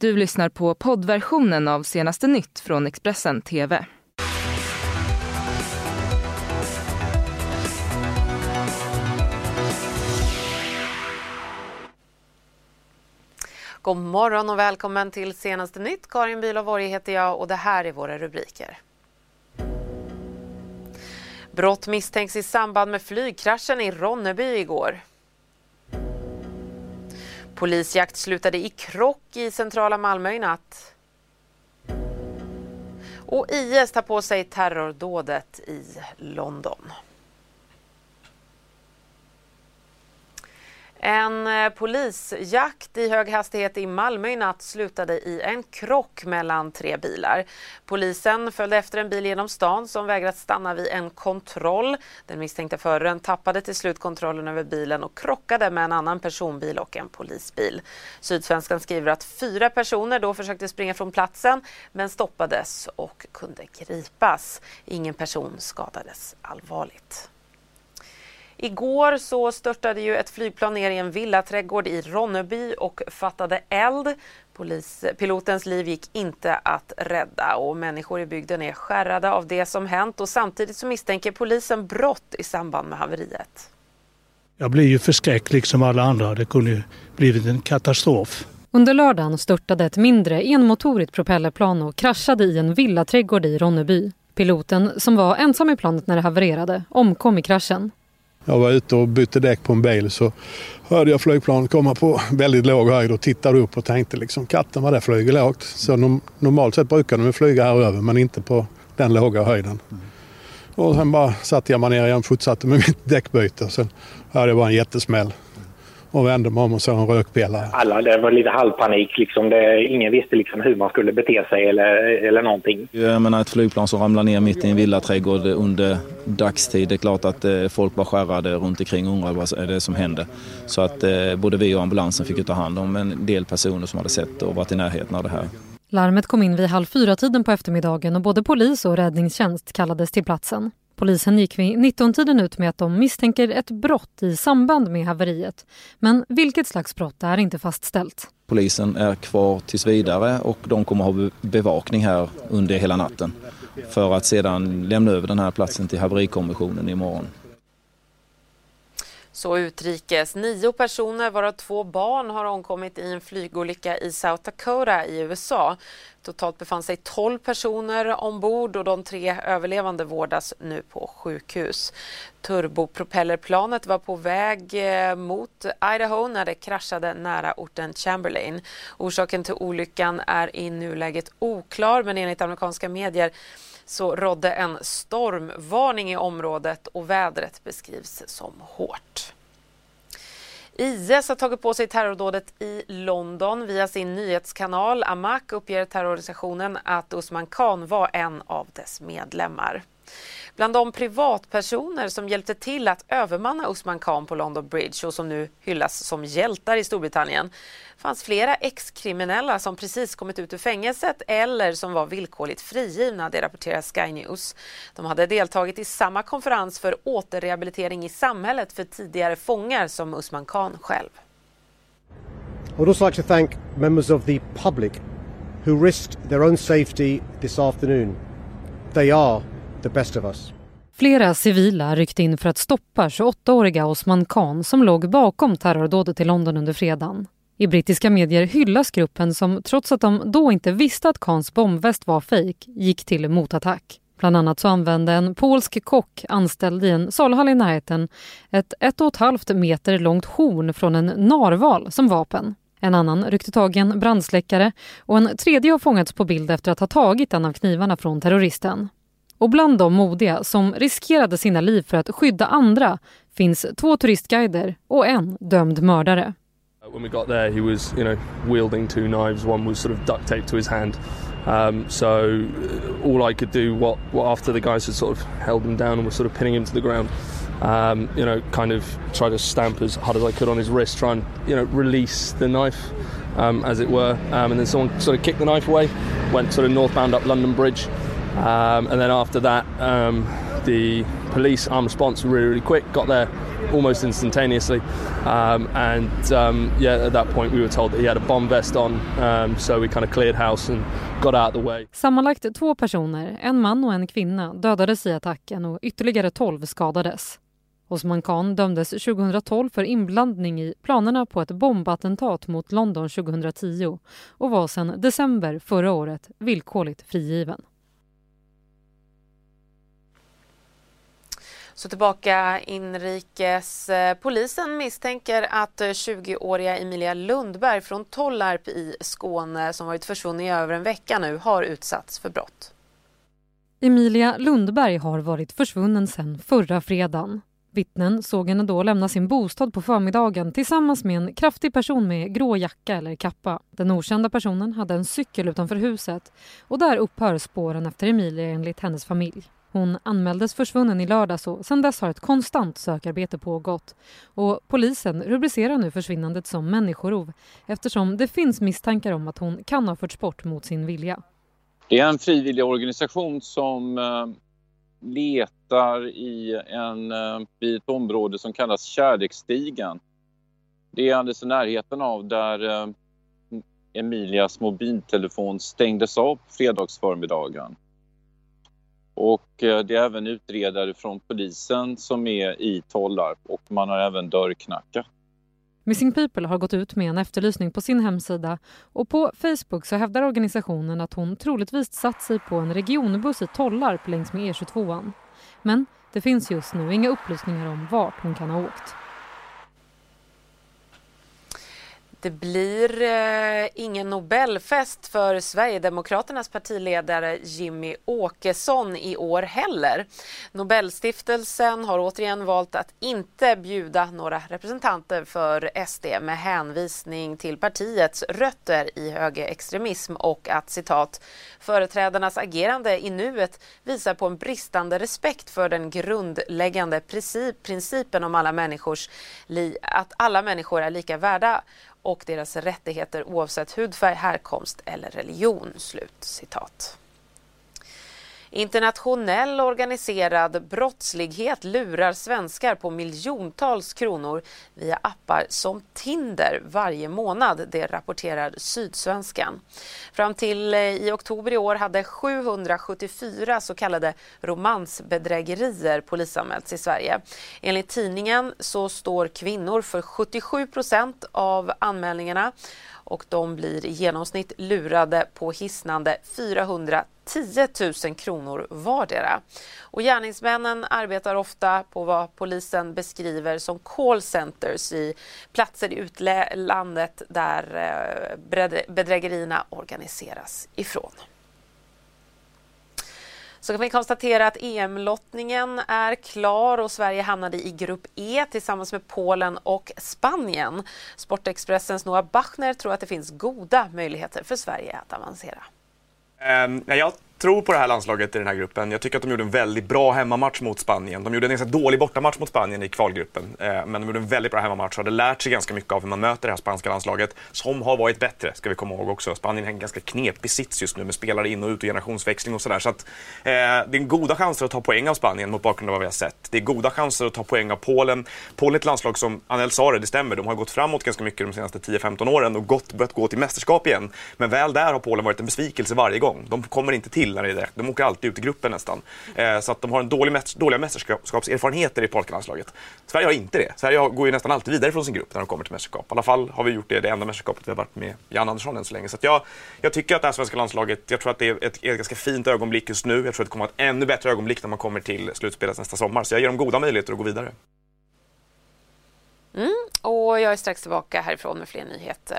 Du lyssnar på poddversionen av senaste nytt från Expressen TV. God morgon och välkommen till senaste nytt. Karin Bülow heter jag och det här är våra rubriker. Brott misstänks i samband med flygkraschen i Ronneby igår. Polisjakt slutade i krock i centrala Malmö i natt. Och IS tar på sig terrordådet i London. En eh, polisjakt i hög hastighet i Malmö i natt slutade i en krock mellan tre bilar. Polisen följde efter en bil genom stan som vägrat stanna vid en kontroll. Den misstänkta föraren tappade till slut kontrollen över bilen och krockade med en annan personbil och en polisbil. Sydsvenskan skriver att fyra personer då försökte springa från platsen men stoppades och kunde gripas. Ingen person skadades allvarligt. Igår så störtade ju ett flygplan ner i en villaträdgård i Ronneby och fattade eld. Polis, pilotens liv gick inte att rädda och människor i bygden är skärrade av det som hänt och samtidigt så misstänker polisen brott i samband med haveriet. Jag blir ju förskräckt liksom alla andra. Det kunde ju blivit en katastrof. Under lördagen störtade ett mindre enmotorigt propellerplan och kraschade i en villaträdgård i Ronneby. Piloten, som var ensam i planet när det havererade, omkom i kraschen. Jag var ute och bytte däck på en bil så hörde jag flygplanet komma på väldigt låg höjd och tittade upp och tänkte liksom katten vad det flyger lågt. Så no normalt sett brukar de flyga här över men inte på den låga höjden. Och sen bara satte jag mig ner igen och fortsatte med mitt däckbyte. Sen hörde jag bara en jättesmäll och vände mig om och såg en rökpelare. Alla, det var lite halvpanik. Liksom. Det, ingen visste liksom hur man skulle bete sig eller, eller någonting. Jag menar ett flygplan som ramlar ner mitt i en villaträdgård under dagstid. Det är klart att eh, folk var skärrade runt omkring och undrade vad är det som hände. Så att eh, både vi och ambulansen fick ta hand om en del personer som hade sett och varit i närheten av det här. Larmet kom in vid halv fyra-tiden på eftermiddagen och både polis och räddningstjänst kallades till platsen. Polisen gick vid 19-tiden ut med att de misstänker ett brott i samband med haveriet. Men vilket slags brott är inte fastställt. Polisen är kvar tills vidare och de kommer ha bevakning här under hela natten för att sedan lämna över den här platsen till haverikommissionen imorgon. Så utrikes. Nio personer, varav två barn, har omkommit i en flygolycka i South Dakota i USA. Totalt befann sig 12 personer ombord och de tre överlevande vårdas nu på sjukhus. Turbopropellerplanet var på väg eh, mot Idaho när det kraschade nära orten Chamberlain. Orsaken till olyckan är i nuläget oklar men enligt amerikanska medier så rådde en stormvarning i området och vädret beskrivs som hårt. IS har tagit på sig terrordådet i London. Via sin nyhetskanal Amak uppger terrororganisationen att Usman Khan var en av dess medlemmar. Bland de privatpersoner som hjälpte till att övermanna Usman Khan på London Bridge och som nu hyllas som hjältar i Storbritannien fanns flera ex-kriminella som precis kommit ut ur fängelset eller som var villkorligt frigivna, det rapporterar Sky News. De hade deltagit i samma konferens för återrehabilitering i samhället för tidigare fångar som Usman Khan själv. I would also like to thank members of the public who risked their own safety this afternoon. They are the best of us. Flera civila ryckte in för att stoppa 28-åriga Osman Khan som låg bakom terrordådet i London under fredagen. I brittiska medier hyllas gruppen som trots att de då inte visste att Khans bombväst var fejk gick till motattack. Bland annat så använde en polsk kock anställd i en saluhall i närheten ett ett och ett halvt meter långt horn från en narval som vapen. En annan ryckte tag i en brandsläckare och en tredje har fångats på bild efter att ha tagit en av knivarna från terroristen. Och bland de modiga som riskerade sina liv för att skydda andra finns två turistguider och en dömd mördare. When we got there he was, you know, wielding two knives. One was sort of duct taped to his hand. Um, so all I could do what, what after the guys had sort of held him down and were sort of pinning him to the ground um, you know, kind of try to stamp as hard as I could on his wrist, try and, you know, release the knife, um, as it were. Um, and then someone sort of kicked the knife away, went sort of northbound up London Bridge. Um, and then after that, um, the police armed response really, really quick, got there, almost instantaneously. Um, and um, yeah, at that point we were told that he had a bomb vest on, um, so we kind of cleared house and got out of the way. Sammanlagt två personer, en man och en kvinna, dödades i attacken och ytterligare tolv skadades. Osman Khan dömdes 2012 för inblandning i planerna på ett bombattentat mot London 2010 och var sedan december förra året villkorligt frigiven. Så tillbaka inrikes. Eh, polisen misstänker att eh, 20-åriga Emilia Lundberg från Tollarp i Skåne som varit försvunnen i över en vecka nu har utsatts för brott. Emilia Lundberg har varit försvunnen sedan förra fredagen. Vittnen såg henne då lämna sin bostad på förmiddagen tillsammans med en kraftig person med grå jacka eller kappa. Den okända personen hade en cykel utanför huset och där upphör spåren efter Emilia enligt hennes familj. Hon anmäldes försvunnen i lördags och sedan dess har ett konstant sökarbete pågått. Och polisen rubricerar nu försvinnandet som människorov eftersom det finns misstankar om att hon kan ha förts bort mot sin vilja. Det är en frivillig organisation som eh, letar i en, eh, i ett område som kallas Kärleksstigen. Det är alldeles i närheten av där eh, Emilias mobiltelefon stängdes av på fredagsförmiddagen. Och eh, det är även utredare från polisen som är i Tollarp och man har även dörrknackat. Missing People har gått ut med en efterlysning på sin hemsida och på Facebook så hävdar organisationen att hon troligtvis satt sig på en regionbuss i Tollarp längs med E22. Men det finns just nu inga upplysningar om vart hon kan ha åkt. Det blir eh, ingen Nobelfest för Sverigedemokraternas partiledare Jimmy Åkesson i år heller. Nobelstiftelsen har återigen valt att inte bjuda några representanter för SD med hänvisning till partiets rötter i högerextremism och att citat företrädarnas agerande i nuet visar på en bristande respekt för den grundläggande principen om alla människors att alla människor är lika värda och deras rättigheter oavsett hudfärg, härkomst eller religion." Slut citat. Internationell organiserad brottslighet lurar svenskar på miljontals kronor via appar som Tinder varje månad, det rapporterar Sydsvenskan. Fram till eh, i oktober i år hade 774 så kallade romansbedrägerier polisanmälts i Sverige. Enligt tidningen så står kvinnor för 77 procent av anmälningarna och de blir i genomsnitt lurade på hisnande 410 000 kronor vardera. Och gärningsmännen arbetar ofta på vad polisen beskriver som callcenters i platser i utlandet där eh, bedrägerierna organiseras ifrån så kan vi konstatera att EM-lottningen är klar och Sverige hamnade i grupp E tillsammans med Polen och Spanien. Sportexpressens Noah Bachner tror att det finns goda möjligheter för Sverige att avancera. Um, jag tror på det här landslaget i den här gruppen. Jag tycker att de gjorde en väldigt bra hemmamatch mot Spanien. De gjorde en ganska dålig bortamatch mot Spanien i kvalgruppen. Eh, men de gjorde en väldigt bra hemmamatch och hade lärt sig ganska mycket av hur man möter det här spanska landslaget. Som har varit bättre, ska vi komma ihåg också. Spanien har en ganska knepig sits just nu med spelare in och ut och generationsväxling och sådär. Så att, eh, det är goda chanser att ta poäng av Spanien mot bakgrund av vad vi har sett. Det är goda chanser att ta poäng av Polen. Polen är ett landslag som, Anel sa det, det stämmer, de har gått framåt ganska mycket de senaste 10-15 åren och gått, börjat gå till mästerskap igen. Men väl där har Polen varit en besvikelse varje gång. De kommer inte till när det det. De åker alltid ut i gruppen nästan. Eh, så att de har en dålig, dåliga mästerskapserfarenheter i polkalandslaget. Sverige har inte det. Sverige går ju nästan alltid vidare från sin grupp när de kommer till mästerskap. I alla fall har vi gjort det det enda mästerskapet vi har varit med Jan Andersson än så länge. Så jag, jag tycker att det här svenska landslaget, jag tror att det är ett, ett ganska fint ögonblick just nu. Jag tror att det kommer att vara ett ännu bättre ögonblick när man kommer till slutspelet nästa sommar. Så jag ger dem goda möjligheter att gå vidare. Mm, och jag är strax tillbaka härifrån med fler nyheter.